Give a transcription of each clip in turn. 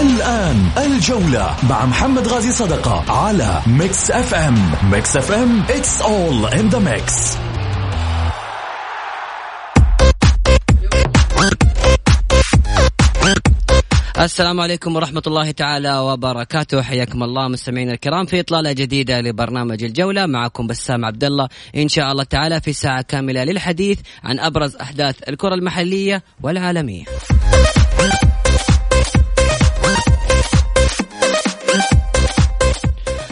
الآن الجولة مع محمد غازي صدقة على Mix FM Mix FM it's all in the mix. السلام عليكم ورحمة الله تعالى وبركاته. حياكم الله مستمعينا الكرام في إطلالة جديدة لبرنامج الجولة. معكم بسام عبد الله إن شاء الله تعالى في ساعة كاملة للحديث عن أبرز أحداث الكرة المحلية والعالمية.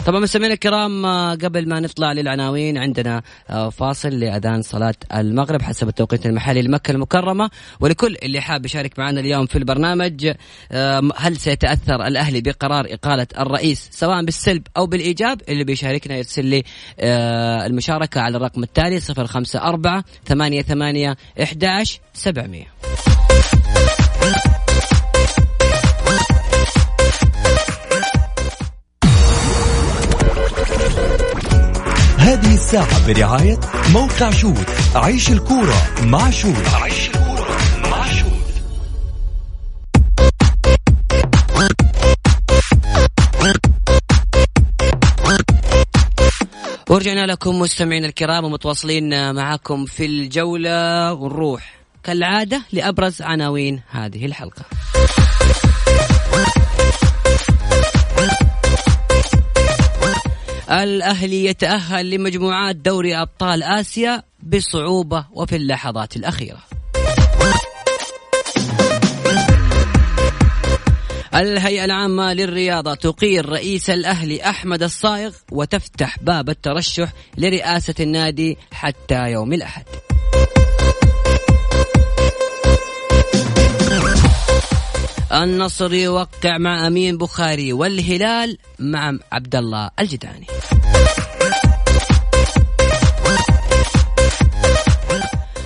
طبعا مستمعينا الكرام آه، قبل ما نطلع للعناوين عندنا آه، فاصل لأذان صلاة المغرب حسب التوقيت المحلي لمكة المكرمة. ولكل اللي حاب يشارك معنا اليوم في البرنامج آه، هل سيتأثر الأهلي بقرار إقالة الرئيس سواء بالسلب أو بالإيجاب؟ اللي بيشاركنا يرسل لي المشاركة على الرقم التالي 054 88 11 700 هذه الساعة برعاية موقع شوت عيش الكورة مع شوت عيش الكورة مع شوت ورجعنا لكم مستمعينا الكرام ومتواصلين معكم في الجولة. ونروح كالعادة لأبرز عناوين هذه الحلقة. الأهلي يتأهل لمجموعات دوري أبطال آسيا بصعوبة وفي اللحظات الأخيرة. الهيئة العامة للرياضة تقير رئيس الأهلي أحمد الصايغ وتفتح باب الترشح لرئاسة النادي حتى يوم الأحد. النصر يوقع مع أمين بخاري والهلال مع عبد الله الجداني.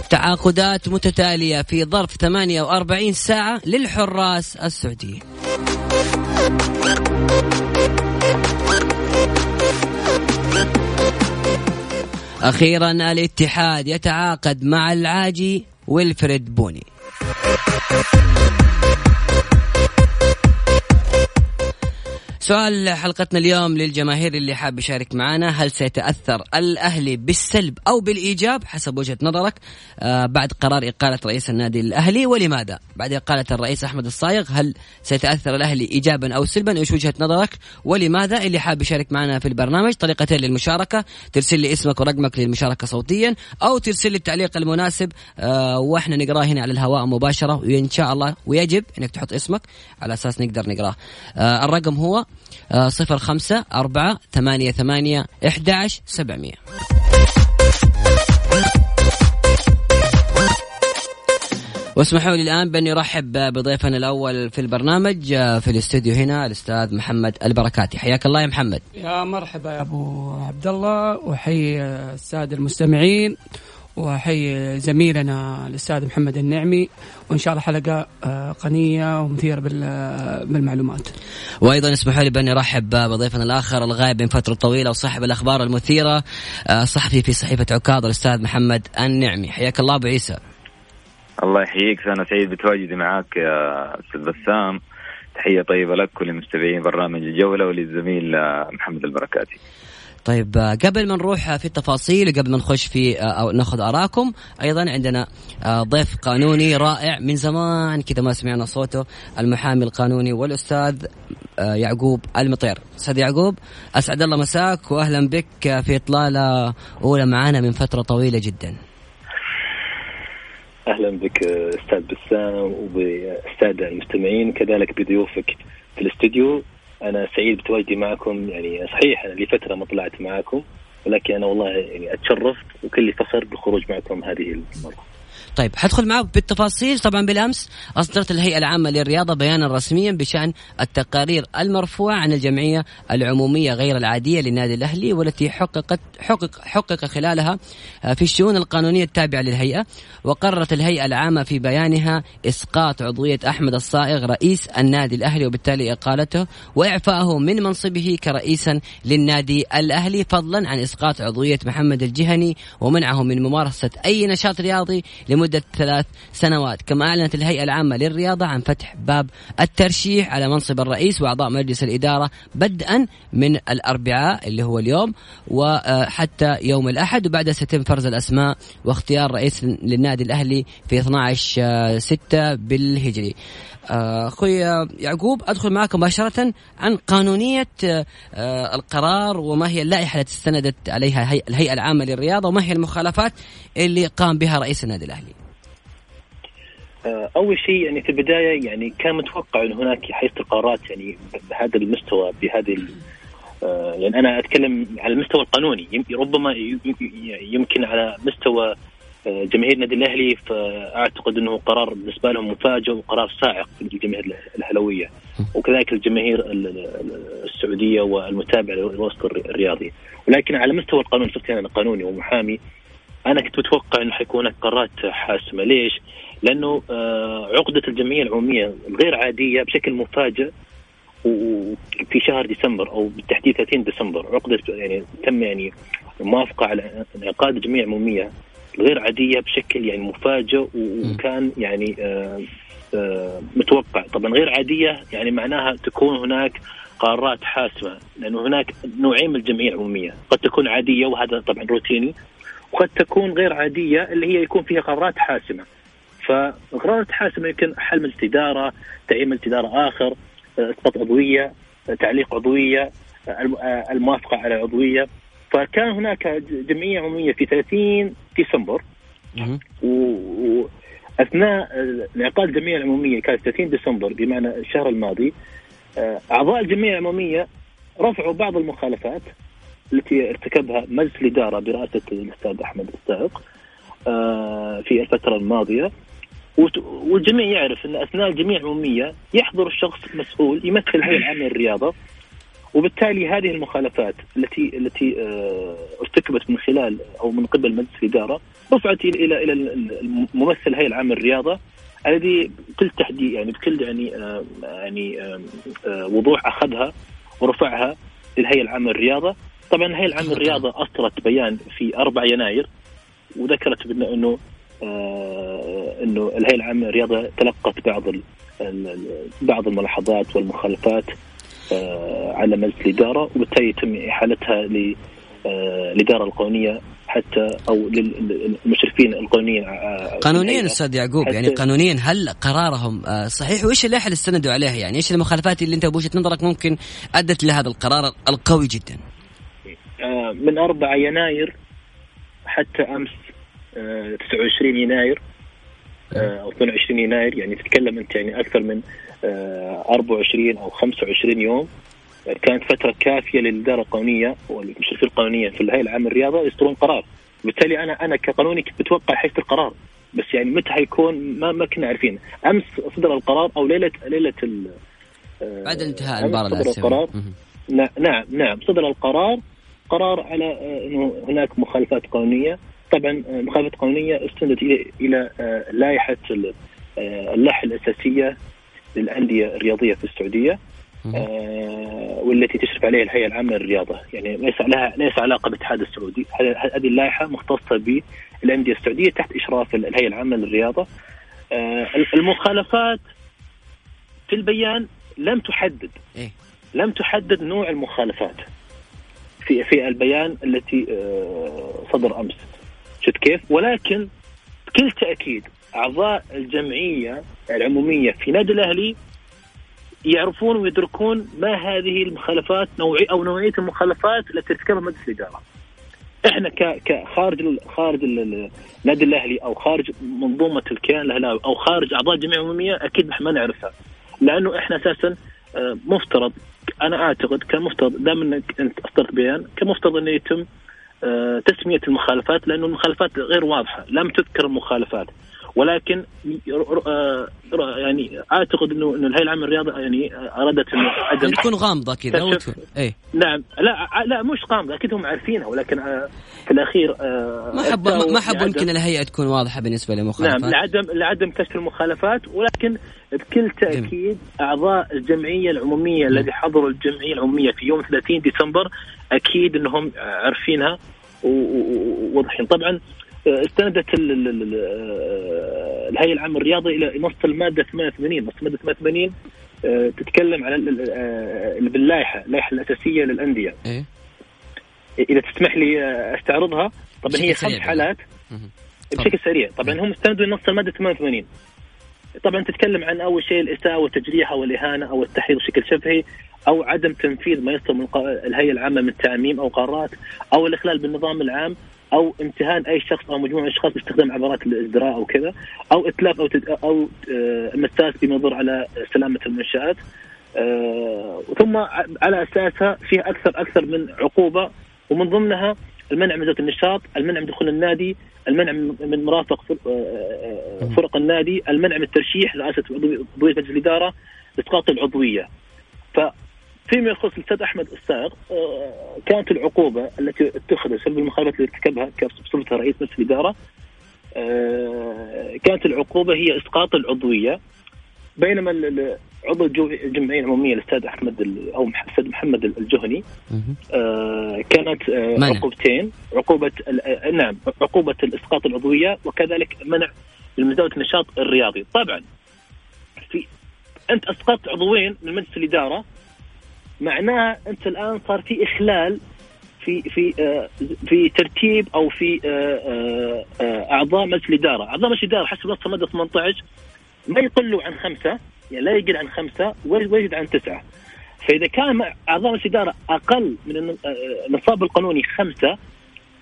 تعاقدات متتالية في ظرف 48 ساعة للحراس السعوديين. أخيرا الاتحاد يتعاقد مع العاجي ويلفريد بوني. سؤال حلقتنا اليوم للجماهير اللي حاب يشارك معنا هل سيتأثر الأهلي بالسلب أو بالإيجاب؟ حسب وجهة نظرك. آه بعد قرار إقالة رئيس النادي الأهلي ولماذا؟ بعد إقالة الرئيس أحمد الصايغ هل سيتأثر الأهلي إيجابا أو سلبا؟ إيش وجهة نظرك؟ ولماذا؟ اللي حاب يشارك معنا في البرنامج طريقتين للمشاركة. ترسل لي اسمك ورقمك للمشاركة صوتيا أو ترسل لي التعليق المناسب. آه وإحنا نقراه هنا على الهواء مباشرة وإن شاء الله ويجب إنك تحط اسمك على أساس نقدر نقراه. آه الرقم هو صفر خمسة أربعة ثمانية ثمانية إحداش سبعمية. واسمحوا لي الآن بأني أرحب بضيفنا الأول في البرنامج آه، في الاستوديو هنا الأستاذ محمد البركاتي. حياك الله يا محمد. يا مرحبا يا أبو عبد الله وحي السادة المستمعين. واحيي زميلنا الأستاذ محمد النعمي وإن شاء الله حلقة آه، قنيه ومثيرة بالمعلومات. وأيضا اسمحوا لي باني أرحب بضيفنا الآخر الغائب من فترة طويلة وصاحب الأخبار المثيرة آه، صحفي في صحيفة عكاظ الأستاذ محمد النعمي حياك الله أبو عيسى. الله يحييك أنا سعيد بتواجدي معك يا أستاذ بسام تحية طيبة لك ولمستمعين برنامج الجولة وللزميل آه، محمد البركاتي. طيب آه، قبل ما نروح في التفاصيل وقبل ما نخش في آه، أو ناخذ ارائكم أيضا عندنا آه، ضيف قانوني رائع من زمان كذا ما سمعنا صوته المحامي القانوني والأستاذ يعقوب المطير. أستاذ يعقوب أسعد الله مساك واهلا بك في إطلالة أولى معنا من فترة طويلة جدا. أهلا بك أستاذ بسام وبالساده المستمعين. كذلك بضيوفك في الاستوديو أنا سعيد بتواجدي معكم يعني صحيح أنا لفتره ما طلعت معكم ولكن أنا والله يعني أتشرفت وكل فخر بالخروج معكم هذه المرة. طيب حدخل معك بالتفاصيل طبعا بالأمس. أصدرت الهيئة العامة للرياضة بيانا رسميا بشأن التقارير المرفوعة عن الجمعية العمومية غير العادية للنادي الأهلي والتي حققت حقق حقق خلالها آه، في الشؤون القانونية التابعة للهيئة. وقررت الهيئة العامة في بيانها إسقاط عضوية أحمد الصائغ رئيس النادي الأهلي وبالتالي إقالته وإعفائه من منصبه كرئيسا للنادي الأهلي فضلا عن إسقاط عضوية محمد الجهني ومنعه من ممارسة أي نشاط رياضي لمدة ثلاث سنوات كما أعلنت الهيئة العامة للرياضة عن فتح باب الترشيح على منصب الرئيس وأعضاء مجلس الإدارة بدءا من الأربعاء اللي هو اليوم وحتى يوم الأحد وبعدها سيتم فرز الأسماء واختيار رئيس للنادي الأهلي في 12 6 بالهجري. آه، أخوي يعقوب أدخل معك مباشرة عن قانونية آه، القرار وما هي اللائحة التي استندت عليها الهيئة العامة للرياضة وما هي المخالفات اللي قام بها رئيس النادي الأهلي. آه، أول شيء يعني في البداية يعني كان متوقع إن هناك حيصير قرارات يعني بهذا المستوى بهذه يعني أنا أتكلم على المستوى القانوني. ربما يمكن على مستوى جماهير النادي الأهلي فأعتقد إنه قرار بالنسبة لهم مفاجئ وقرار صاعق للجماهير الأهلاوية. وكذلك الجماهير السعودية والمتابعه للوسط الرياضي. ولكن على مستوى القانون صرت أنا قانوني ومحامي أنا كنت متوقع إنه حيكون هناك قرارات حاسمة. ليش؟ لأنه آه، عقدة الجمعية العمومية الغير عادية بشكل مفاجئ وفي شهر ديسمبر أو بالتحديد 30 ديسمبر. عقدة يعني تم يعني موافقة على انعقاد الجمعية العمومية غير عادية بشكل يعني مفاجئ وكان يعني آه، آه، متوقع. طبعا غير عادية يعني معناها تكون هناك قرارات حاسمة لأنه هناك نوعين من الجمعية العمومية. قد تكون عادية وهذا طبعا روتيني وقد تكون غير عادية اللي هي يكون فيها قرارات حاسمة. فقرارات حاسمة يمكن حل مجلس اداره تعيين مجلس اداره آخر آه، إسقاط عضوية تعليق عضوية الموافقة على عضوية. فكان هناك جمعية عمومية في 30 ديسمبر. واثناء انعقاد الجمعية العمومية كانت 30 ديسمبر بمعنى الشهر الماضي آه، أعضاء الجمعية العمومية رفعوا بعض المخالفات. التي ارتكبها مجلس الإدارة برئاسة الأستاذ أحمد السائق آه، في الفترة الماضية. والجميع يعرف إن أثناء الجمعيه العموميه يحضر الشخص مسؤول يمثل الهيئه العامه للرياضه وبالتالي هذه المخالفات التي التي آه، ارتكبت من خلال أو من قبل مجلس الإدارة رفعت إلى إلى الممثل الهيئه العامه للرياضه الذي بكل تحديد يعني بكل يعني آه، يعني وضوح أخذها ورفعها للهيئه العامه للرياضه طبعا الهيئه العامه للرياضه اصدرت بيان في 4 يناير وذكرت أنه أنه الهيئه العامه للرياضه تلقت بعض بعض الملاحظات والمخالفات آه، على مجلس الإدارة وبالتالي يتم احالتها للاداره القانونية حتى أو للمشرفين القانونيين آه، قانونيا أستاذ يعقوب يعني قانونيا هل قرارهم آه، صحيح؟ وإيش اللائحه اللي استندوا عليها؟ يعني إيش المخالفات اللي أنت بوجهه نظرك ممكن أدت لهذا القرار القوي جدا؟ من 4 يناير حتى أمس 29 يناير أو 22 يناير يعني تتكلم أنت يعني أكثر من 24 أو 25 يوم. كانت فترة كافية للإدارة القانونية والمشرفين القانونية في الهيئة العامة للرياضة يصدرون قرار. بالتالي أنا أنا كقانوني كنت متوقع حيث القرار بس يعني متى حيكون ما ما كنا عارفين. أمس صدر القرار أو ليلة ليلة بعد انتهاء المباراه صدر القرار. نعم نعم صدر القرار قرار على آه، إنه هناك مخالفات قانونية. طبعا آه، مخالفات قانونية استندت إلى إلى آه، لائحة اللائحة الأساسية للأندية الرياضية في السعودية والتي تشرف عليها الهيئة العامة للرياضة، يعني ليس لها ليس علاقة بالاتحاد السعودي، هذه اللائحة مختصة بالأندية السعودية تحت إشراف الهيئة العامة للرياضة. المخالفات في البيان لم تحدد. إيه؟ لم تحدد نوع المخالفات. في في البيان التي آه صدر أمس شفت كيف؟ ولكن بكل تأكيد أعضاء الجمعية العمومية في نادي الأهلي يعرفون ويدركون ما هذه المخالفات نوعي أو نوعية المخالفات التي ارتكبها مجلس الإدارة. إحنا ك كخارج خارج النادي الأهلي أو خارج منظومة الكيان الأهلاوي أو خارج أعضاء الجمعية العمومية أكيد ما نعرفها. لأنه إحنا أساسا آه، مفترض أنا أعتقد كان مفترض دام إنك أنت أصدرت بيان كان مفترض إنه يتم آه، تسمية المخالفات لأنه المخالفات غير واضحة، لم تذكر المخالفات. ولكن آه، يعني أعتقد إنه إنه الهيئة العامة للرياضة يعني أرادت إنه عدم تكون غامضة كذا وتكون اي نعم. لا لا مش غامضة أكيد هم عارفينها ولكن آه، في الأخير آه، ما حب ما حب يمكن الهيئة تكون واضحة بالنسبة للمخالفات. نعم لعدم لعدم كشف المخالفات ولكن بكل تأكيد أعضاء الجمعية العمومية الذي حضروا الجمعية العمومية في يوم 30 ديسمبر أكيد إنهم عارفينها وواضحين طبعا استندت الهيئة العامة للرياضه إلى نص المادة 88 نص المادة 88 آه، تتكلم على آه، باللائحة اللائحة الأساسية للأندية. إيه؟ إذا تسمح لي آه، أستعرضها؟ طبعا هي خمس حالات. بشكل سريع. طبعا هم استندوا لنص المادة 88 طبعا تتكلم عن أول شيء الإساءة والتجريح أو الإهانة أو التحريض بشكل شبهي أو عدم تنفيذ ما يصدر من الهيئة العامة من تعميم أو قرارات أو الإخلال بالنظام العام أو امتهان أي شخص أو مجموعة من الأشخاص باستخدام عبارات الازدراء أو كذا أو اتلاف أو تد... أو آه، مساس بما يضر على سلامة المنشآت آه، ثم على أساسها فيها أكثر أكثر من عقوبة ومن ضمنها المنع من النشاط، المنع من دخول النادي، المنع من مرافق آه، فرق النادي، المنع من الترشيح رئاسه عضوية مجلس الإدارة، اسقاط العضوية. فيما يخص الأستاذ أحمد السائق آه، كانت العقوبة التي اتخذت بسبب المخالفات اللي ارتكبها بصفته رئيس مجلس الإدارة آه، كانت العقوبة هي إسقاط العضوية بينما عضو الجمعية العمومية الأستاذ أحمد أو الاستاذ محمد الجهني آه، كانت عقوبتين عقوبة نعم عقوبة الإسقاط العضوية وكذلك منع من مزاوله النشاط الرياضي. طبعا في أنت أسقطت عضوين من مجلس الإدارة معناها أنت الآن صار في إخلال في في آه في ترتيب أو في آه آه أعضاء مجلس الإدارة، أعضاء مجلس الإدارة حسب نص الماده 18 ما يقلوا عن خمسة يعني لا يقل عن خمسة ويزيد عن تسعة. فإذا كان أعضاء مجلس الإدارة أقل من النصاب القانوني خمسة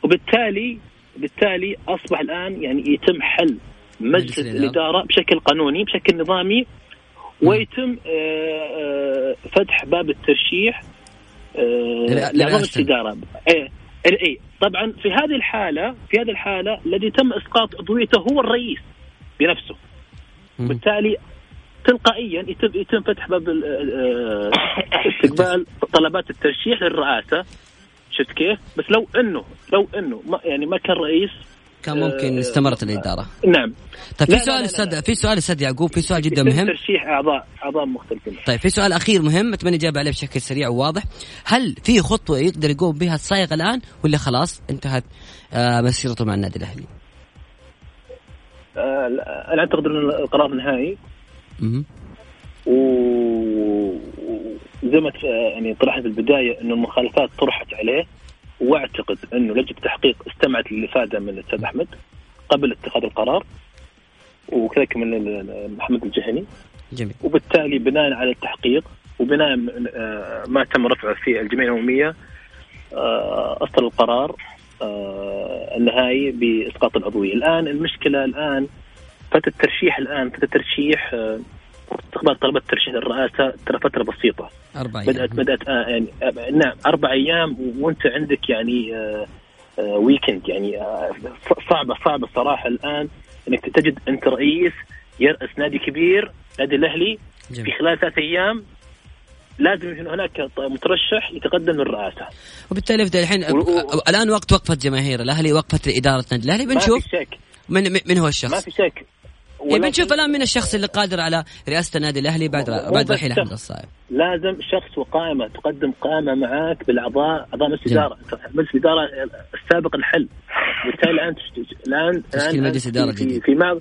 وبالتالي بالتالي أصبح الآن يعني يتم حل مجلس الإدارة بشكل قانوني بشكل نظامي ويتم آه، آه، فتح باب الترشيح آه، لعضو التجاره اي اي طبعا في هذه الحالة في هذه الحالة الذي تم إسقاط عضويته هو الرئيس بنفسه. بالتالي تلقائيا يتم يتم فتح باب استقبال طلبات الترشيح للرئاسة. شفت كيف؟ بس لو إنه لو إنه ما يعني ما كان رئيس كان ممكن آه استمرت الإدارة. نعم. طيب في سؤال أستاذ في سؤال أستاذ يعقوب في سؤال جدا مهم. ترشيح اعضاء أعضاء مختلفين. طيب في سؤال أخير مهم أتمنى اجاب عليه بشكل سريع وواضح. هل في خطوة يقدر يقوم بها الصايغ الآن ولا خلاص انتهت آه مسيرته مع النادي الأهلي؟ آه أنا أعتقد أن القرار نهائي. و زي ما يعني طرحت في البداية انه المخالفات طرحت عليه. واعتقد انه لجنه التحقيق استمعت للإفادة من الأستاذ أحمد قبل اتخاذ القرار وكذلك من محمد الجهني. جميل. وبالتالي بناء على التحقيق وبناء آه، ما تم رفعه في الجمعية العمومية آه، أصدر القرار آه، النهائي بإسقاط العضوية، الآن المشكلة الآن فتره الترشيح الآن فتره الترشيح استقبال طلبات ترشيح الرئاسة ترى فترة بسيطة. أربع أيام. بدأت بدات آه يعني آه نعم أربع أيام وأنت عندك يعني آه آه ويكند يعني آه صعبة صعبة صراحة الآن إنك تجد أنت رئيس يرأس نادي كبير نادي الأهلي جميل. في خلال ثلاث أيام لازم يكون هناك مترشح يتقدم للرئاسة. وبالتالي الحين و... الآن وقت وقفة جماهير الأهلي وقفة إدارة النادي الأهلي. بنشوف ما في شك. من من هو الشخص؟ ما في شك. يعني بنشوف الان من الشخص اللي قادر على رئاسة النادي الأهلي بعد بعد رحيل احمد الصايب لازم شخص وقائمة تقدم قائمة معاك بالأعضاء أعضاء مجلس الاداره مجلس الاداره السابق الحل. بالتالي الآن الان تشكيل مجلس إدارة جديد. في ما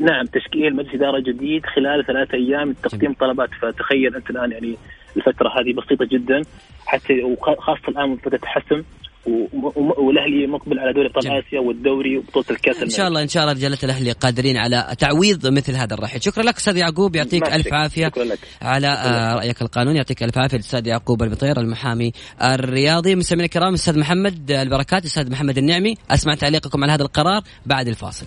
نعم تشكيل مجلس إدارة جديد خلال ثلاثة أيام تقديم طلبات. فتخيل أنت الآن يعني الفترة هذه بسيطة جدا حتى وخاصه الآن فترة حسم والأهلي مقبل على دوري أبطال آسيا والدوري وبطولة الكأس إن شاء الله إن شاء الله رجاله الأهلي قادرين على تعويض مثل هذا الرحيل. شكرا لك أستاذ يعقوب يعطيك ألف عافية شكرا لك. على آه رأيك القانوني. يعطيك ألف عافية الاستاذ يعقوب البطير المحامي الرياضي. مستمعينا الكرام أستاذ محمد البركات أستاذ محمد النعمي. أسمع تعليقكم على هذا القرار بعد الفاصل.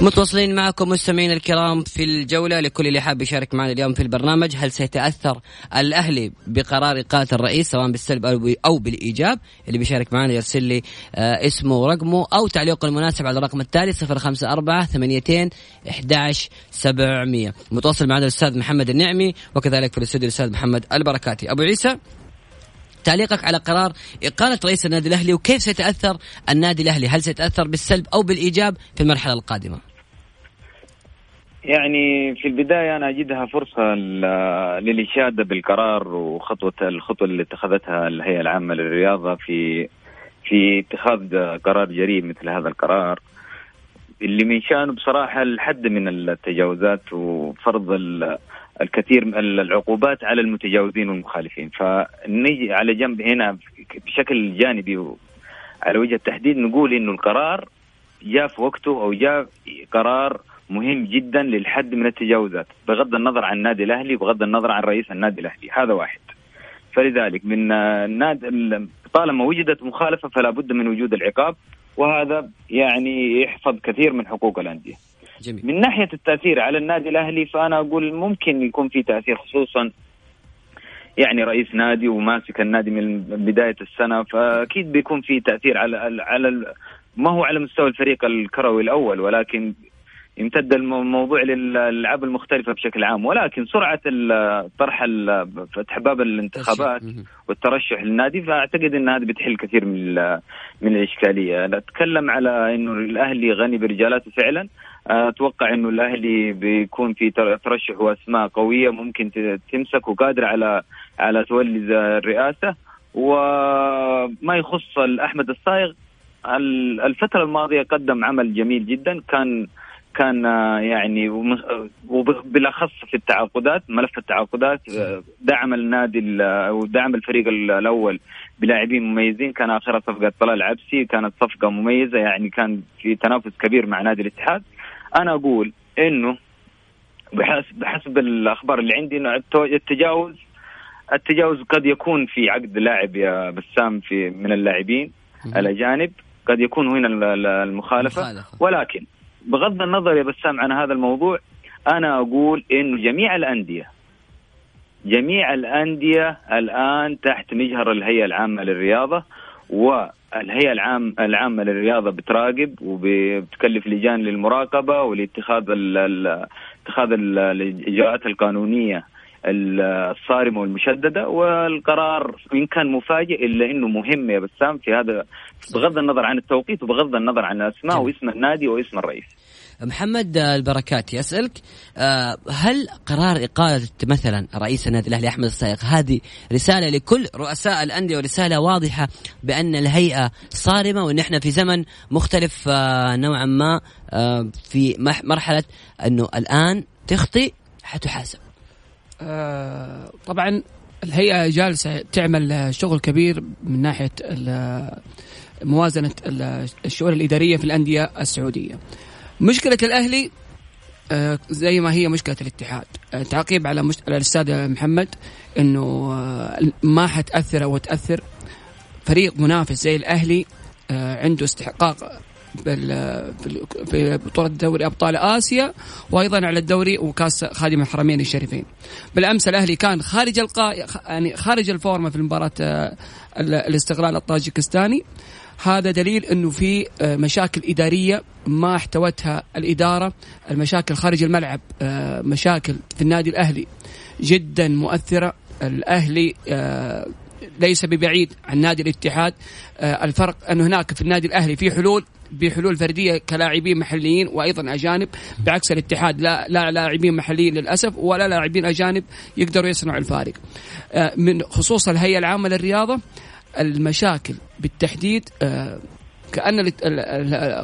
متواصلين معكم مستمعينا الكرام في الجولة لكل اللي حاب يشارك معنا اليوم في البرنامج هل سيتأثر الأهلي بقرار إقالة الرئيس سواء بالسلب أو بالإيجاب؟ اللي بيشارك معنا يرسل لي آه اسمه ورقمه أو تعليقه المناسب على الرقم التالي 054 ثمانيتين 11 700 متواصل معنا الأستاذ محمد النعمي وكذلك في الاستوديو الأستاذ محمد البركاتي. أبو عيسى؟ تعليقك على قرار إقالة رئيس النادي الأهلي وكيف سيتأثر النادي الأهلي؟ هل سيتأثر بالسلب أو بالإيجاب في المرحلة القادمة؟ يعني في البداية أنا أجدها فرصة للإشادة بالقرار وخطوه الخطوة اللي اتخذتها الهيئة العامة للرياضة في في اتخاذ قرار جريء مثل هذا القرار. اللي من شأنه بصراحة الحد من التجاوزات وفرض الكثير من العقوبات على المتجاوزين والمخالفين. فنيجي على جنب هنا بشكل جانبي على وجه التحديد نقول إنه القرار جاء في وقته أو جاء قرار مهم جدا للحد من التجاوزات بغض النظر عن النادي الأهلي بغض النظر عن رئيس النادي الأهلي هذا واحد. فلذلك من النادي طالما وجدت مخالفة فلا بد من وجود العقاب وهذا يعني يحفظ كثير من حقوق الأندية. جميل. من ناحية التأثير على النادي الأهلي فأنا أقول ممكن يكون في تأثير خصوصا يعني رئيس نادي وماسك النادي من بداية السنة فأكيد بيكون في تأثير على على ما هو على مستوى الفريق الكروي الأول ولكن يمتد الموضوع للألعاب المختلفة بشكل عام ولكن سرعة طرح فتح باب الانتخابات والترشح للنادي فأعتقد إن هذا بتحل كثير من من الإشكالية. نتكلم على إنه الأهلي غني برجالاته فعلا. أتوقع إنه الأهلي بيكون في ترشح وأسماء قوية ممكن تمسك وقادره على على تولي الرئاسة. وما يخص احمد الصايغ الفترة الماضية قدم عمل جميل جدا. كان كان يعني وبالاخص في التعاقدات ملف التعاقدات دعم النادي أو دعم الفريق الأول بلاعبين مميزين. كان آخرها صفقة طلال عبسي كانت صفقة مميزة. يعني كان في تنافس كبير مع نادي الاتحاد. أنا أقول إنه بحسب بحسب الأخبار اللي عندي إنه التجاوز التجاوز قد يكون في عقد لاعب يا بسام في من اللاعبين الأجانب. قد يكون هنا المخالفة. ولكن بغض النظر يا بسام عن هذا الموضوع أنا أقول إنه جميع الانديه جميع الأندية الآن تحت مجهر الهيئة العامة للرياضة والهيئه العام العامة للرياضة بتراقب وبتكلف لجان للمراقبة ولاتخاذ اتخاذ الإجراءات القانونية الصارمة والمشددة والقرار إن كان مفاجئ إلا إنه مهم يا بسام في هذا بغض النظر عن التوقيت وبغض النظر عن الأسماء واسم النادي واسم الرئيس. محمد البركاتي اسالك آه، هل قرار إقالة مثلا رئيس النادي الأهلي أحمد الصايغ هذه رسالة لكل رؤساء الأندية ورسالة واضحة بأن الهيئة صارمة وان إحنا في زمن مختلف آه، نوعا ما آه، في مرحلة أنه الآن تخطي حتحاسب. آه، طبعا الهيئة جالسة تعمل شغل كبير من ناحية موازنة الشؤون الإدارية في الأندية السعودية مشكلة الأهلي آه، زي ما هي مشكلة الاتحاد. آه، تعقيب على مش... الأستاذ محمد أنه ما حتأثر أو تأثر. فريق منافس زي الأهلي عنده استحقاق في بطولة دوري أبطال آسيا وأيضا على الدوري وكاس خادم الحرمين الشريفين. بالأمس الأهلي كان خارج القا يعني خارج الفورمة في مباراة آه، الاستقلال الطاجكستاني. هذا دليل إنه في آه، مشاكل إدارية ما احتوتها الإدارة، المشاكل خارج الملعب آه، مشاكل في النادي الأهلي جدا مؤثرة، الأهلي ليس ببعيد عن نادي الاتحاد. الفرق انه هناك في النادي الأهلي في حلول بحلول فردية كلاعبين محليين وأيضا أجانب. بعكس الاتحاد لا لا لاعبين محليين للأسف ولا لاعبين أجانب يقدروا يصنعوا الفارق. آه، من خصوص الهيئة العامة للرياضة المشاكل بالتحديد آه، كأن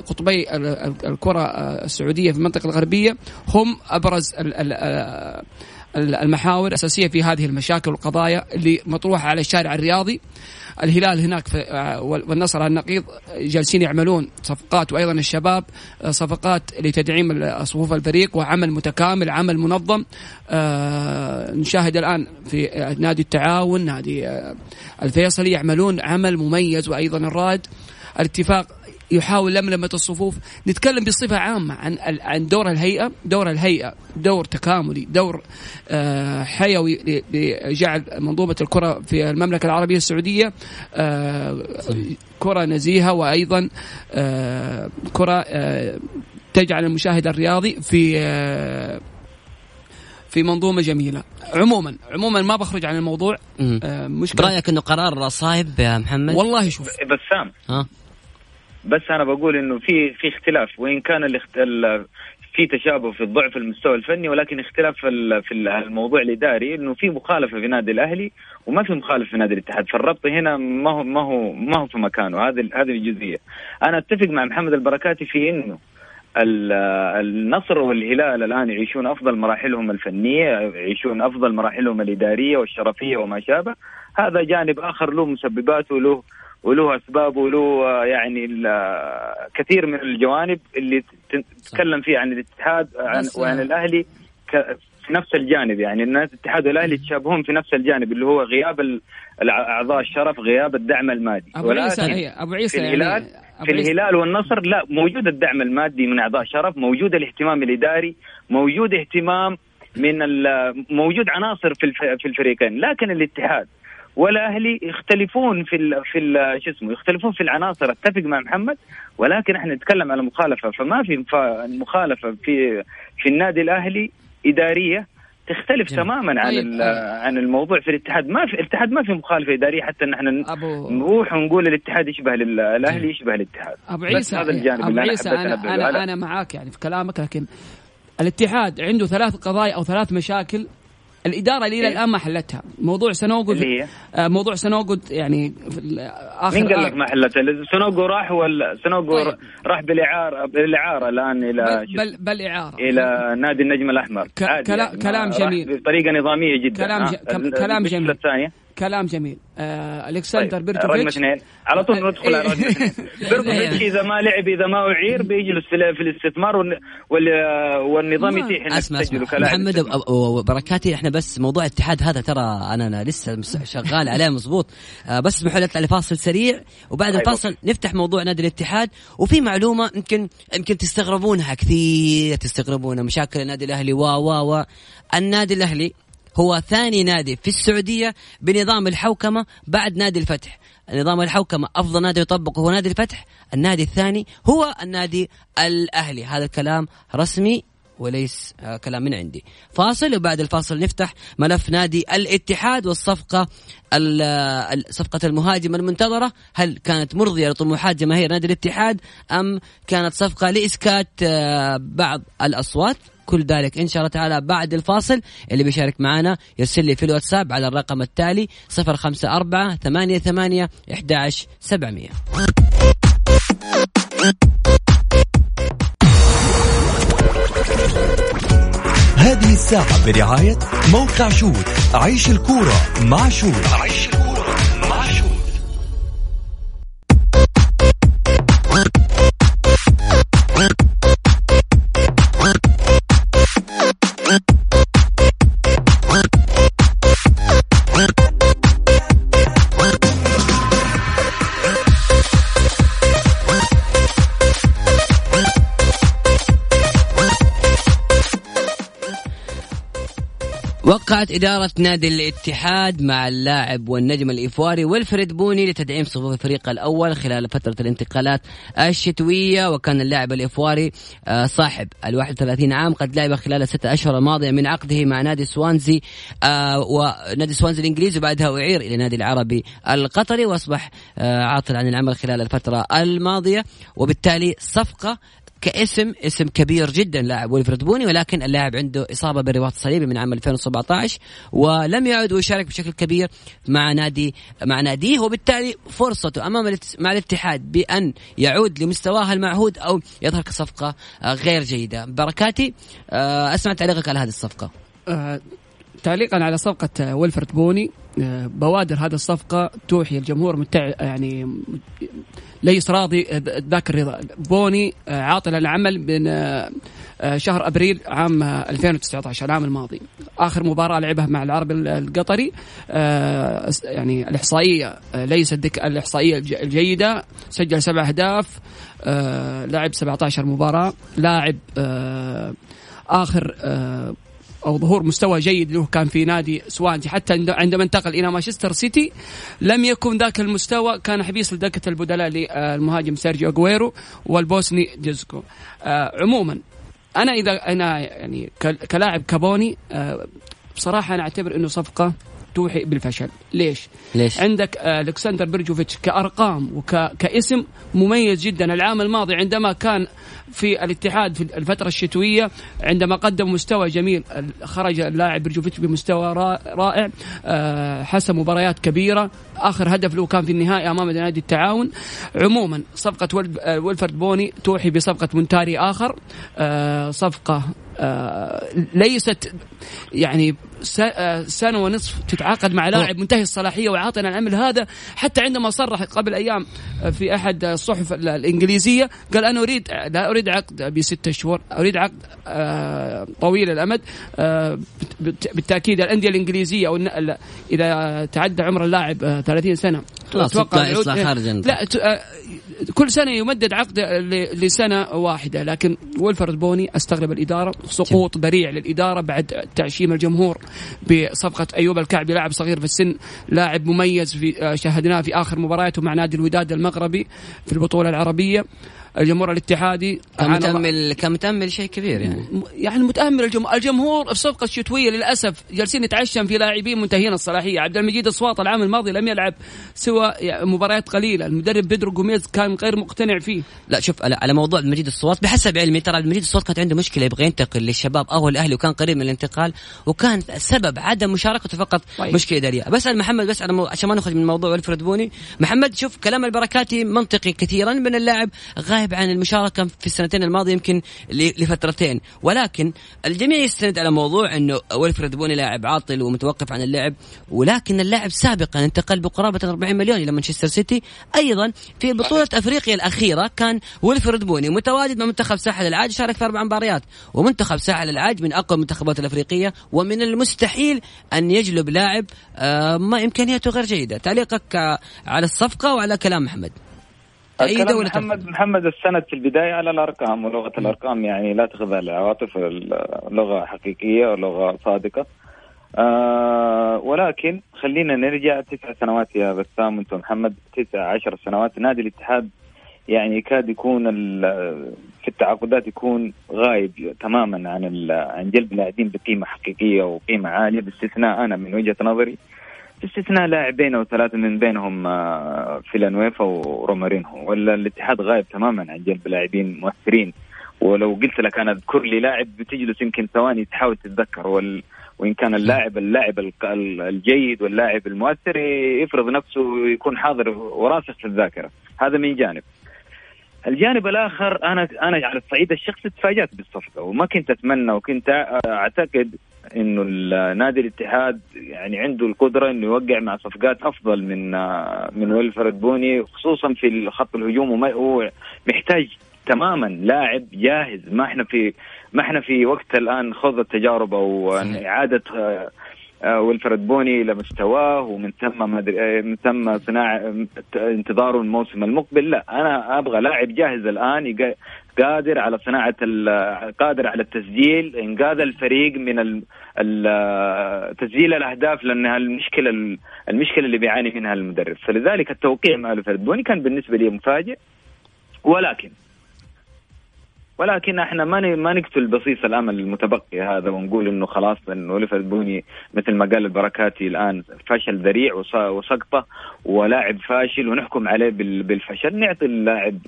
قطبي الكرة السعودية في المنطقة الغربية هم أبرز المحاور الأساسية في هذه المشاكل والقضايا اللي مطروحة على الشارع الرياضي. الهلال هناك آه، والنصر النقيض جالسين يعملون صفقات وأيضا الشباب آه، صفقات لتدعيم صفوف الفريق وعمل متكامل عمل منظم. آه، نشاهد الآن في نادي التعاون نادي الفيصلي يعملون عمل مميز وأيضا الرائد. الاتفاق يحاول لملمة الصفوف. نتكلم بصفة عامة عن عن دور الهيئة. دور الهيئة دور تكاملي دور آه، حيوي لجعل منظومة الكرة في المملكة العربية السعودية آه، كرة نزيهة وأيضا آه، كرة تجعل المشاهد الرياضي في في منظومة جميلة. عموما عموما ما بخرج عن الموضوع. آه مشكلة. برأيك إنه قرار صايب يا محمد؟ والله شوف. بسام. ها؟ بس أنا بقول إنه في في اختلاف وإن كان. في تشابه في الضعف المستوى الفني ولكن اختلاف في الموضوع الإداري إنه في مخالفة في نادي الأهلي وما في مخالفة في نادي الاتحاد. فالربط هنا ما هو ما هو ما هو في مكانه. هذه هذه الجزئية. أنا أتفق مع محمد البركاتي في إنه النصر والهلال الآن يعيشون أفضل مراحلهم الفنية يعيشون أفضل مراحلهم الإدارية والشرفية وما شابه. هذا جانب آخر له مسبباته وله وله اسباب وله يعني كثير من الجوانب اللي تتكلم فيها عن الاتحاد عن وعن الأهلي في نفس الجانب. يعني الناس الاتحاد والأهلي يتشابهون في نفس الجانب اللي هو غياب اعضاء الشرف غياب الدعم المادي. أبو عيسى أبو عيسى في الهلال يعني في الهلال والنصر لا موجود الدعم المادي من أعضاء شرف موجود الاهتمام الإداري موجود اهتمام من موجود عناصر في في الفريقين. لكن الاتحاد والاهلي يختلفون في ال في ال شو اسمه يختلفون في العناصر. أتفق مع محمد ولكن إحنا نتكلم على مخالفة. فما في مخالفه في في النادي الأهلي إدارية تختلف جميل. تماما عن طيب. عن الموضوع في الاتحاد. ما في الاتحاد ما في مخالفة إدارية حتى إن إحنا أبو... نروح ونقول الاتحاد يشبه الأهلي يشبه الاتحاد. أبو عيسى هذا الجانب أبو عيسى أنا أنا, أنا, أنا معاك يعني في كلامك لكن الاتحاد عنده ثلاث قضايا أو ثلاث مشاكل الإدارة اللي إلى الآن ما حلتها. موضوع سنوجو آه موضوع سنوجو يعني آخر مين قال لك ما حلتها؟ سنوجو راح ولا سنوجو طيب. راح بالاعاره بالإعارة الآن إلى بل بل, بل إعارة. إلى نادي النجم الأحمر. ك... كلام كلام جميل. بطريقة نظامية جدا. كلام ج... كلام جميل. الثانية كلام جميل. آه ألكسندر طيب. بريجوفيتش اثنين على طول ندخل على بريجوفيتش إذا ما لعب إذا ما أعير بيجلس في الاستثمار والنظام يتيح انك تسجله كلاعب محمد وبركاتي إحنا بس موضوع الاتحاد هذا ترى أنا, أنا لسه شغال عليه مضبوط آه بس اسمحوا لي أطلع لفاصل سريع وبعد أيوة. الفاصل نفتح موضوع نادي الاتحاد. وفي معلومة يمكن يمكن تستغربونها كثير تستغربونها مشاكل النادي الأهلي و و و النادي الأهلي هو ثاني نادي في السعودية بنظام الحوكمة بعد نادي الفتح. نظام الحوكمة أفضل نادي يطبقه هو نادي الفتح. النادي الثاني هو النادي الأهلي. هذا الكلام رسمي وليس آه كلام من عندي. فاصل وبعد الفاصل نفتح ملف نادي الاتحاد والصفقة صفقة المهاجم المنتظرة. هل كانت مرضية لطموحات جماهير نادي الاتحاد أم كانت صفقة لإسكات آه بعض الأصوات؟ كل ذلك إن شاء الله تعالى بعد الفاصل. اللي بيشارك معنا يرسل لي في الواتساب على الرقم التالي 054 88 11 700 هذه الساعة برعاية موقع شوت عيش الكورة مع شوت عيش الكورة مع شوت وقعت إدارة نادي الاتحاد مع اللاعب والنجم الإيفواري ويلفريد بوني لتدعيم صفوف الفريق الأول خلال فترة الانتقالات الشتوية. وكان اللاعب الإيفواري آه، صاحب ال 31 عام قد لعب خلال الستة أشهر الماضية من عقده مع نادي سوانزي آه، ونادي سوانزي الإنجليزي وبعدها أعير إلى نادي العربي القطري وأصبح آه، عاطل عن العمل خلال الفترة الماضية. وبالتالي صفقة كاسم اسم كبير جدا لاعب ويلفريد بوني ولكن اللاعب عنده إصابة بالرباط الصليبي من عام 2017 ولم يعد ويشارك بشكل كبير مع نادي مع ناديه وبالتالي فرصته أمام مع الاتحاد بأن يعود لمستواه المعهود أو يظهر كصفقه آه، غير جيدة. بركاتي آه، اسمع تعليقك على هذه الصفقة. أه تعليقا على صفقة ويلفرد بوني. آه، بوادر هذه الصفقة توحي الجمهور متع يعني ليس راضي ذاك الرضا. بوني آه، عاطل العمل من آه، شهر أبريل عام 2019 العام الماضي. آخر مباراة لعبها مع العربي القطري يعني الإحصائية ليست الإحصائية الجيدة. سجل سبع أهداف لعب 17 مباراة لاعب آخر أو ظهور مستوى جيد له كان في نادي سوانسي حتى عندما انتقل إلى مانشستر سيتي لم يكن ذاك المستوى كان حبيس لدكة البدلاء للمهاجم سيرجيو أغويرو والبوسني دجيكو آه، عموما أنا اذا أنا يعني كلاعب كبوني آه، بصراحة أنا أعتبر إنه صفقة توحي بالفشل. ليش؟ ليش؟ عندك آه، ألكسندر بريجوفيتش كأرقام وكاسم مميز جدا. العام الماضي عندما كان في الاتحاد في الفترة الشتوية عندما قدم مستوى جميل خرج اللاعب بريجوفيتش بمستوى رائع آه، حسم مباريات كبيرة. آخر هدف له كان في النهائي أمام نادي التعاون. عموما صفقة ولفرد بوني توحي بصفقة مونتاري آخر. آه، صفقة ليست يعني سنة ونصف تتعاقد مع لاعب منتهي الصلاحية وعاطنا العمل هذا. حتى عندما صرح قبل أيام في أحد الصحف الإنجليزية قال أنا أريد لا أريد عقد بستة شهور أريد عقد آه، طويل الأمد آه، بالتأكيد الأندية الإنجليزية أو إذا تعدى عمر اللاعب 30 آه، سنة أتوقع لا لا كل سنة يمدد عقد لسنة واحدة لكن ويلفرد بوني استغرب الإدارة سقوط ذريع للإدارة بعد تعشيم الجمهور بصفقة أيوب الكعبي لاعب صغير في السن لاعب مميز في شاهدناه في آخر مبارياته مع نادي الوداد المغربي في البطولة العربية. الجمهور الاتحادي. كان متامل كان متامل شيء كبير يعني. يعني متامل الجمهور, الجمهور الصفقه الشتويه للأسف جالسين يتعشم في لاعبين منتهين الصلاحية. عبد المجيد الصواط العام الماضي لم يلعب سوى مباريات قليلة. المدرب بيدرو جوميز كان غير مقتنع فيه. لا شوف على موضوع المجيد الصواط بحسب علمي ترى المجيد الصواط كانت عنده مشكلة يبغى ينتقل للشباب أو الأهلي وكان قريب من الانتقال وكان سبب عدم مشاركته فقط طيب. مشكلة إدارية. بسأل محمد بس على عشان ما نخرج من موضوع الفرد بوني. محمد شوف كلام البركاتي منطقي كثيرا من اللاعب غايب عن المشاركة في السنتين الماضية يمكن لفترتين. ولكن الجميع يستند على موضوع إنه ويلفريد بوني لاعب عاطل ومتوقف عن اللعب ولكن اللاعب سابقا انتقل بقرابة 40 مليون إلى مانشستر سيتي. أيضا في بطولة أفريقيا الأخيرة كان ويلفريد بوني متواجد مع منتخب ساحل العاج شارك في أربع مباريات. ومنتخب ساحل العاج من أقوى المنتخبات الأفريقية ومن المستحيل أن يجلب لاعب آه، ما إمكانياته غير جيدة. تعليقك على الصفقة وعلى كلام محمد. أي دولة محمد محمد السند في البداية على الأرقام ولغة الأرقام يعني لا تخضع للعواطف لغة حقيقية ولغة صادقة. آه ولكن خلينا نرجع تسع سنوات يا بسام وانت محمد تسع عشر سنوات. نادي الاتحاد يعني يكاد يكون في التعاقدات يكون غايب تماما عن عن جلب لاعبين بقيمة حقيقية وقيمة عالية باستثناء أنا من وجهة نظري. باستثناء لاعبين أو ثلاثة من بينهم آه، فيلانويفا ورومارينهو ولا الاتحاد غايب تماما عن جلب لاعبين مؤثرين. ولو قلت لك أنا أذكر لي لاعب بتجلس يمكن ثواني تحاول تتذكر. وال وإن كان اللاعب اللاعب الجيد واللاعب المؤثر يفرض نفسه ويكون حاضر وراسخ في الذاكرة. هذا من جانب. الجانب الآخر أنا أنا على الصعيد الشخصي تفاجأت بالصفقة. وما كنت أتمنى وكنت أعتقد إنه نادي الاتحاد يعني عنده القدرة إنه يوقع مع صفقات أفضل من من ويلفرد بوني خصوصا في خط الهجوم وما هو محتاج تماما لاعب جاهز. ما إحنا في ما إحنا في وقت الآن خوض التجارب أو إعادة آه، ويلفرد بوني لمستواه ومن ثم آه، من ثم صناعة انتظاره الموسم المقبل. لا أنا أبغى لاعب جاهز الآن قادر على صناعة قادر على التسجيل. انقاذ الفريق من تسجيل الأهداف لانها المشكلة المشكلة اللي بيعاني منها المدرب. فلذلك التوقيع مع ويلفرد بوني كان بالنسبة لي مفاجئ. ولكن ولكن إحنا ما ما نقتل بصيص الأمل المتبقي هذا ونقول إنه خلاص إنه ليفرد بوني مثل ما قال البركاتي الآن فشل ذريع وسقطة ولاعب فاشل ونحكم عليه بالفشل. نعطي اللاعب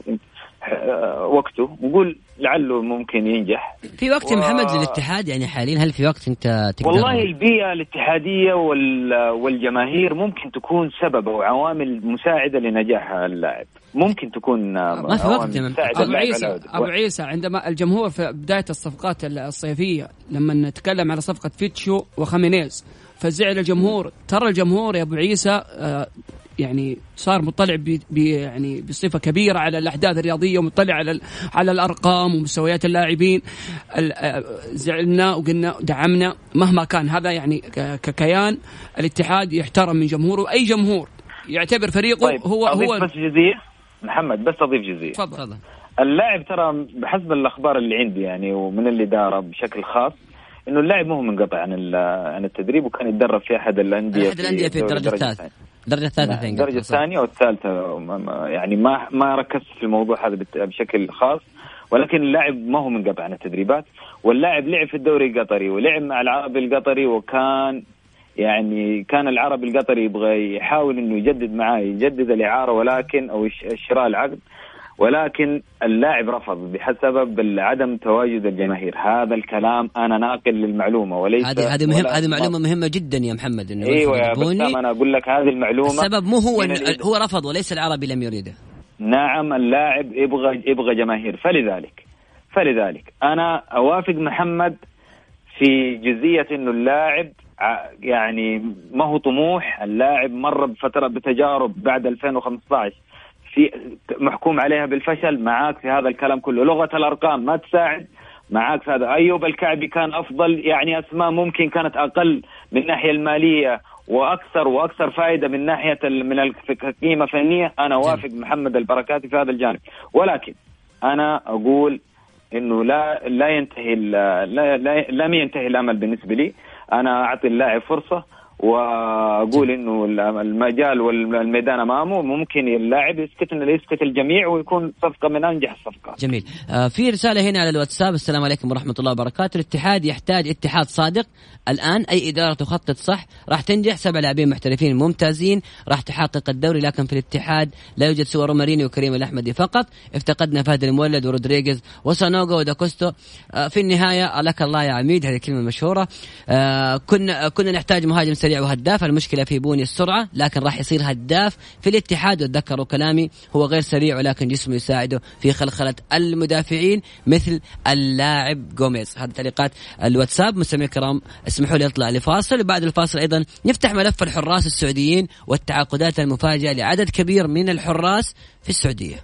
وقته. نقول لعله ممكن ينجح. في وقت و... محمد للاتحاد يعني حاليا؟ هل في وقت انت تقدر؟ والله البيئة الاتحادية وال... والجماهير ممكن تكون سبب أو عوامل مساعدة لنجاح اللاعب. ممكن تكون ما في وقت أبو عيسى أبو عيسى عندما الجمهور في بداية الصفقات الصيفية لما نتكلم على صفقة فيتشو وخامينيز فزعل الجمهور ترى الجمهور يا أبو عيسى آه، يعني صار مطلع بي يعني بصفة كبيرة على الأحداث الرياضية ومطلع على على الأرقام ومستويات اللاعبين. زعلنا وقلنا دعمنا مهما كان. هذا يعني ككيان الاتحاد يحترم من جمهوره. أي جمهور يعتبر فريقه طيب هو هو بس جزئية. محمد بس أضيف جزئية. تفضل. اللاعب ترى بحسب الأخبار اللي عندي يعني ومن الاداره بشكل خاص إنه اللاعب مو منقطع عن عن التدريب وكان يتدرب في أحد الأندية أحد الأندية في الدرجة الثالثة. الدرجه الثالثه الدرجه الثانية والثالثة يعني ما ما ركزت في الموضوع هذا بشكل خاص ولكن اللاعب ما هو منقطع عن التدريبات واللاعب لعب في الدوري القطري ولعب مع العربي القطري وكان يعني كان العربي القطري يبغى يحاول إنه يجدد معاه يجدد الإعارة ولكن أو شراء العقد. ولكن اللاعب رفض بسبب عدم تواجد الجماهير. هذا الكلام أنا ناقل للمعلومة وليس هذه هذه مهم هذه معلومة مهمة جدا يا محمد إنه إيوه يا بسام أنا أقول لك هذه المعلومة السبب مو هو هو رفض وليس العربي لم يريده. نعم اللاعب يبغى يبغى جماهير. فلذلك فلذلك أنا أوافق محمد في جزئية إنه اللاعب يعني ما هو طموح. اللاعب مر بفترة بتجارب بعد 2015 في محكوم عليها بالفشل معاك في هذا الكلام كله. لغة الأرقام ما تساعد معاك في هذا. أيوب الكعبي كان أفضل يعني أسماء ممكن كانت أقل من الناحية المالية وأكثر وأكثر فائدة من ناحية من القيمة فنيه أنا وافق محمد البركاتي في هذا الجانب. ولكن أنا أقول إنه لا لا ينتهي لا, لا لم ينتهي الأمل بالنسبة لي. أنا أعطي اللاعب فرصة. وأقول إنه المجال والميدان أمامه ممكن اللاعب يسكت يسكت الجميع ويكون صفقة من أنجح الصفقات. جميل. آه في رسالة هنا على الواتساب السلام عليكم ورحمة الله وبركاته، الاتحاد يحتاج اتحاد صادق. الآن أي إدارة تخطط صح راح تنجح. سبع لاعبين محترفين ممتازين راح تحقق الدوري لكن في الاتحاد لا يوجد سوى رومارينيو وكريم الأحمدي فقط. افتقدنا فهد المولد ورودريغيز وسانوغو وداكوستا. آه في النهاية لك الله يا عميد هذه كلمة مشهورة. آه كنا كنا نحتاج مهاجم وهداف المشكلة في بوني السرعة لكن راح يصير هداف في الاتحاد. وتذكروا كلامي هو غير سريع ولكن جسمه يساعده في خلخلة المدافعين مثل اللاعب جوميز هذه تعليقات الواتساب. مستمعي الكرام اسمحوا لي أطلع لفاصل. وبعد الفاصل أيضا نفتح ملف الحراس السعوديين والتعاقدات المفاجئة لعدد كبير من الحراس في السعودية.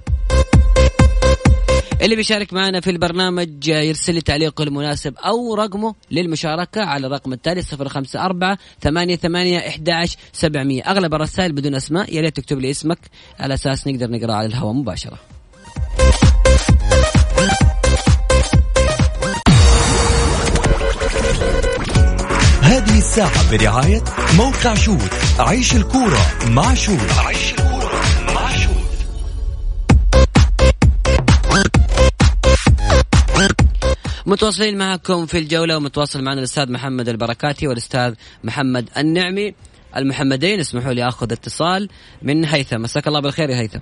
اللي بيشارك معنا في البرنامج يرسل لي تعليقه المناسب أو رقمه للمشاركة على الرقم التالي صفر خمسة أربعة ثمانية ثمانية إحداش سبعمية. أغلب الرسائل بدون أسماء. يا ريت تكتب لي اسمك على أساس نقدر نقرأ على الهواء مباشرة. هذه الساعة برعاية موقع شوت عيش الكورة مع شوت عيش متواصلين معكم في الجولة ومتواصل معنا الأستاذ محمد البركاتي والأستاذ محمد النعمي المحمدين اسمحوا لي أخذ اتصال من هيثم مساك الله بالخير يا هيثم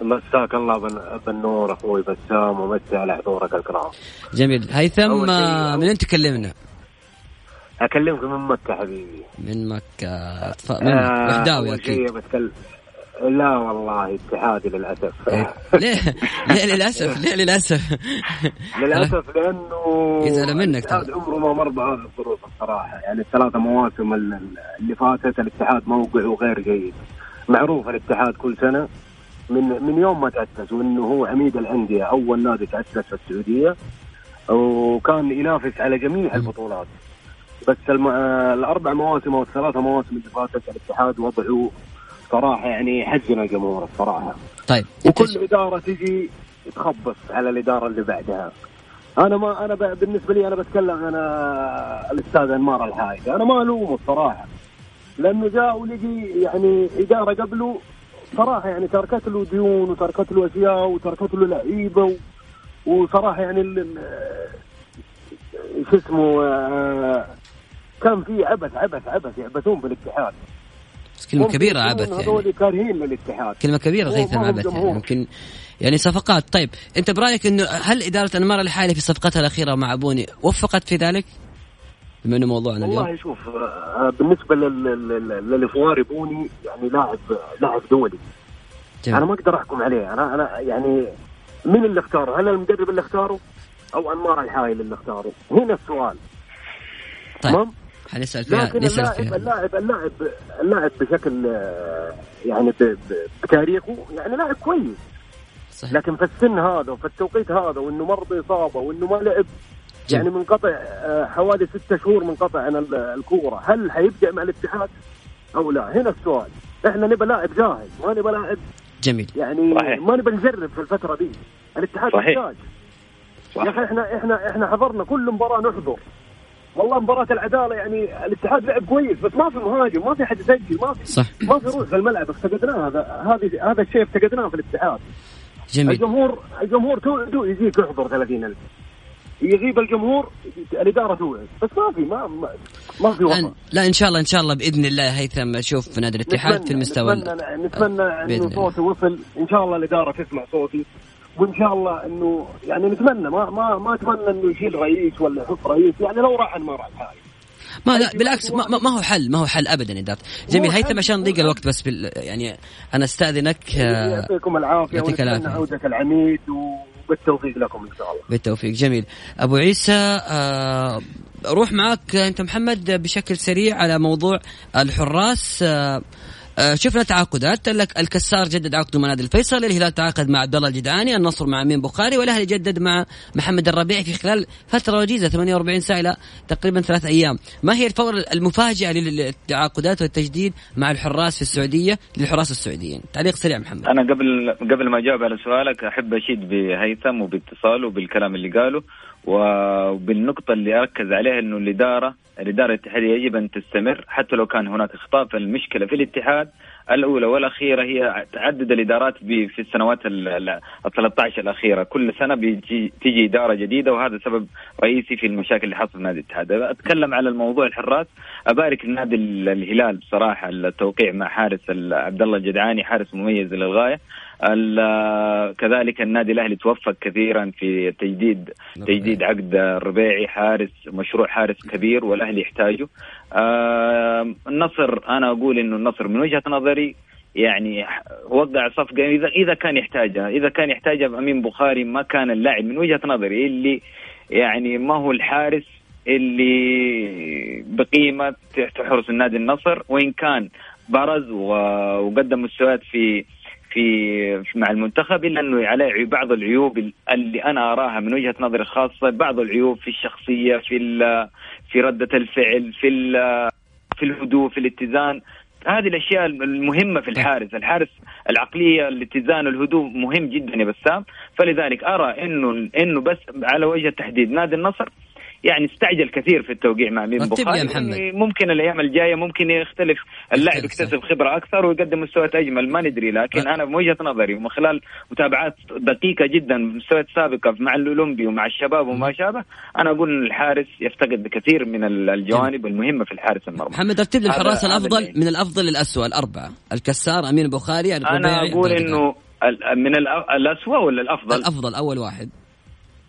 مساك الله بالنور أخوي بسام ومسي على حضورك الكرام. جميل، هيثم آه، من أنت تكلمنا؟ أكلمك من مكة حبيبي. من مكة من آه وحداوي أكيد. بتكلم لا والله اتحادي للأسف. ليه؟ ليه للأسف؟ ليه للأسف؟ للأسف لأنه يزعل منك الاتحاد عمره ما مر بهذه الظروف الصراحة. يعني الثلاث مواسم اللي فاتت الاتحاد موقعه غير جيد. معروف الاتحاد كل سنة. من من يوم ما تأسس وإنه هو عميد الأندية أول نادي تأسس في السعودية. وكان ينافس على جميع البطولات. بس الم... الأربع مواسم أو الثلاث مواسم اللي فاتت الاتحاد وضعه صراحة يعني يحزن الجمهور الصراحة. طيب وكل إدارة تجي تخبص على الإدارة اللي بعدها. أنا ما أنا بالنسبة لي أنا بتكلم أنا الأستاذ أنمار الحايد أنا ما ألومه الصراحة. لأنه جاء ولقي يعني إدارة قبله صراحة يعني تركت له ديون وتركت له أشياء وتركت له لعيبة وصراحة يعني شو اسمه آه، كان في عبث عبث عبث يعبثون بالاتحاد بس كلمة كبيرة عبث يعني هذول كارهين للاتحاد كلمة كبيرة غيثم عبث يعني ممكن يعني صفقات طيب أنت برأيك إنه هل إدارة انمار الحالي في صفقتها الأخيرة مع بوني وفقت في ذلك؟ بما إنه موضوعنا اليوم والله شوف آه، بالنسبة للفواري بوني يعني لاعب لاعب دولي جميل. أنا ما أقدر أحكم عليه أنا أنا يعني مين اللي اختاره؟ هل المدرب اللي اختاره؟ أو أنمار الحايل اللي اختاره؟ هنا السؤال طيب تمام؟ حنسأل فيها لكن نسأل اللاعب فيها. اللاعب اللاعب اللاعب بشكل آه، يعني بتاريخه يعني لاعب كويس. صحيح. لكن في السن هذا وفي التوقيت هذا وإنه مر بإصابة وإنه ما لعب يعني منقطع آه، حوالي ستة شهور منقطع عن ال- الكورة. هل حيبدأ مع الاتحاد أو لا؟ هنا السؤال. إحنا نبى لاعب جاهز ما نبى لاعب جميل. يعني صحيح. ما نبى نجرب في الفترة دي. الاتحاد صحيح. يحتاج يا أخي إحنا إحنا إحنا حضرنا كل مباراة نحضر. والله مباراة العدالة يعني الاتحاد لعب كويس بس ما في مهاجم ما في حد يسجل ما في صح. ما في روح في الملعب افتقدناه هذا هذه هذا الشيء افتقدناه في الاتحاد. جميل. الجمهور الجمهور تو تو يجيك يحضر 30000 يغيب الجمهور الإدارة توعد بس ما في ما ما, في لا, وطن لا إن شاء الله إن شاء الله بإذن الله هيثم أشوف نادي الاتحاد في المستوى نتمنى نتمنى انه الله. صوتي وصل. إن شاء الله الإدارة تسمع صوتي. وإن شاء الله إنه يعني نتمنى ما ما ما أتمنى إنه يشيل رئيس ولا يحط رئيس يعني لو راح ما راح حاجة ما لا بالعكس ما, ما- هو حل ما هو حل ابدا اداره جميل هيثم عشان ضيق. الوقت بس بال يعني أنا أستأذنك آه، يعطيكم العافية يعطيك ونتمنى العافية. عوده العميد وبالتوفيق لكم إن شاء الله بالتوفيق جميل أبو عيسى آه، روح معاك أنت محمد بشكل سريع على موضوع الحراس آه، آه، شفنا تعاقدات. لك الكسار جدد عقده مع نادي الفيصل الهلال تعاقد مع عبد الله الجدعاني النصر مع أمين بخاري والأهلي جدد مع محمد الربيعي في خلال فترة وجيزه 48 ساعة إلى تقريبا ثلاث أيام. ما هي الفور المفاجئة للتعاقدات والتجديد مع الحراس في السعودية؟ للحراس السعوديين. تعليق سريع محمد. أنا قبل قبل ما أجاوب على سؤالك أحب أشيد بهيثم وباتصاله وبالكلام اللي قاله. وبالنقطة اللي أركز عليها أنه الإدارة الإدارة الاتحادية يجب أن تستمر حتى لو كان هناك أخطاء فالمشكلة في الاتحاد الأولى والأخيرة هي تعدد الإدارات في السنوات ال ال- ال 13 الأخيرة. كل سنة تيجي إدارة جديدة وهذا سبب رئيسي في المشاكل اللي حصلت في نادي الاتحاد. أتكلم على الموضوع الحراس أبارك النادي ال- الهلال بصراحة التوقيع مع حارس عبد الله الجدعاني حارس مميز للغاية. كذلك النادي الأهلي توفق كثيرا في تجديد تجديد عقد الربيعي حارس مشروع حارس كبير والأهلي يحتاجه. النصر أنا أقول إنه النصر من وجهة نظري يعني وقع صفقة. اذا إذا كان يحتاجها إذا كان يحتاجها امين بخاري ما كان اللاعب من وجهة نظري اللي يعني ما هو الحارس اللي بقيمة تحرس النادي النصر. وإن كان برز وقدم مستويات في في مع المنتخب إلا إنه عليه بعض العيوب اللي أنا أراها من وجهة نظري الخاصه بعض العيوب في الشخصية في في ردة الفعل في في الهدوء في الاتزان. هذه الأشياء المهمة في الحارس، الحارس العقلية الاتزان الهدوء مهم جدا يا بسام، فلذلك أرى انه إنه بس على وجه التحديد نادي النصر يعني استعجل كثير في التوقيع مع مين بخاري يا محمد. يعني ممكن الأيام الجاية ممكن يختلف اللاعب يكتسب خبرة أكثر ويقدم مستويات أجمل ما ندري لكن أه. أنا من وجهة نظري ومن خلال متابعات دقيقة جدا مستويات سابقة مع الأولمبي ومع الشباب وما شابه أنا أقول إن الحارس يفتقد كثير من ال- الجوانب المهمة في الحارس المرمى. محمد رتب لي الحراس الأفضل من الأفضل للاسوء الأربعة. الكسار أمين البخاري أنا أقول إنه من الاسوء ولا الأفضل؟ الأفضل أول واحد.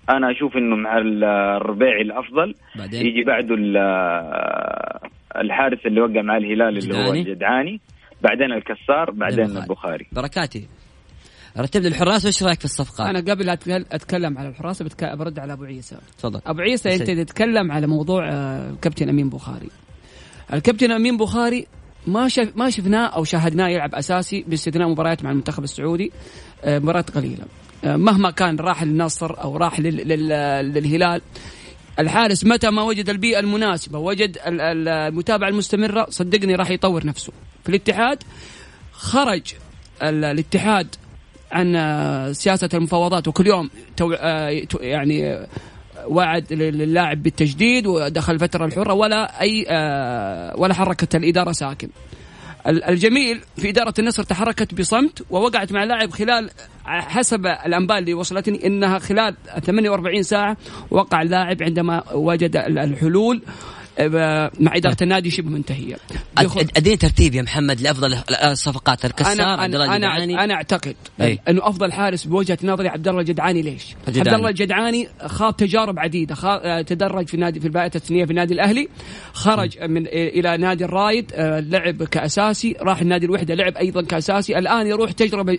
أنا أشوف إنه مع ال- الربيعي الأفضل. بعدين؟ يجي بعده ال- الحارس اللي وقع مع الهلال اللي هو الجدعاني. بعدين الكسار بعدين البخاري. البخاري. بركاتي. رتب لي الحراس وإيش رأيك في الصفقات؟ أنا قبل أتكلم على الحراسه بتك... برد على أبو عيسى. تفضل. أبو عيسى أنت. تتكلم على موضوع آه، الكابتن أمين بخاري. الكابتن أمين بخاري ما شف ما شفناه أو شاهدناه يلعب أساسي باستثناء مباريات مع المنتخب السعودي آه، مباريات قليلة. مهما كان راح للنصر أو راح لل... لل... للهلال الحارس متى ما وجد البيئة المناسبة وجد ال- ال- المتابعة المستمرة صدقني راح يطور نفسه في الاتحاد خرج ال- الاتحاد عن آه، سياسة المفاوضات وكل يوم آه، يعني آه، وعد لل- للاعب بالتجديد ودخل الفترة الحرة ولا آه، ولا حركت الإدارة ساكن. ال- الجميل في إدارة النصر تحركت بصمت ووقعت مع اللاعب خلال حسب الأنباء اللي وصلتني إنها خلال 48 ساعة وقع اللاعب عندما وجد ال- الحلول. مع إدارة النادي شبه منتهية. أديني ترتيب يا محمد لأفضل الصفقات الكسار أنا عبد الله أنا أنا, الجدعاني أنا أعتقد أي. أنه أفضل حارس بوجهة نظري عبد الله الجدعاني ليش؟ الجدعاني. عبد الله الجدعاني خاض تجارب عديدة خا... آه، تدرج في نادي في البائعه الثانية في النادي الأهلي خرج من آه، إلى نادي الرايد آه، لعب كأساسي راح النادي الوحدة لعب أيضا كأساسي الآن يروح تجربة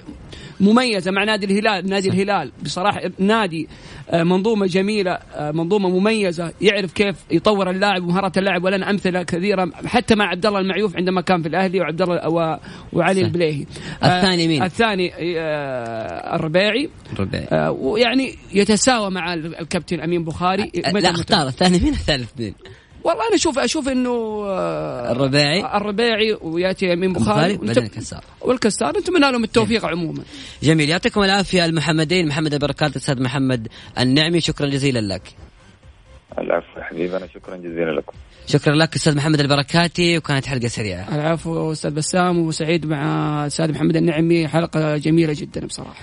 مميزة مع نادي الهلال نادي. الهلال بصراحة نادي آه، منظومة جميلة آه، منظومة مميزة يعرف كيف يطور اللاعب مهارة اللاعب ولنا أمثلة كثيرة حتى مع عبد الله المعيوف عندما كان في الأهلي وعبد الله و- وعلي صح. البليهي. الثاني مين؟ الثاني آه، الربيعي. الربيعي. آه، ويعني يتساوى مع الكابتن أمين بخاري. أه، لا اختار الثاني. مين الثالث مين؟ والله أنا أشوف أشوف إنه آه، الربيعي؟ الربيعي ويأتي أمين بخاري. بعدين الكسار. والكسار. نتمنى لهم التوفيق عموما. جميل. يعطيكم العافية المحمدين. محمد البركات الأستاذ محمد النعمي. شكرا جزيلا لك. العفو يا حبيبي أنا شكرا جزيلا لكم. شكرا لك أستاذ محمد البركاتي وكانت حلقة سريعة. العفو أستاذ بسام وسعيد مع الأستاذ محمد النعمي حلقة جميلة جدا بصراحة.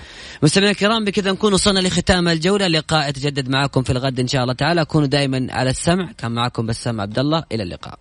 مستمعينا الكرام بكذا نكون وصلنا لختام الجولة. اللقاء يتجدد معكم في الغد إن شاء الله تعالى. كونوا دائما على السمع. كان معكم بسام عبد الله. إلى اللقاء.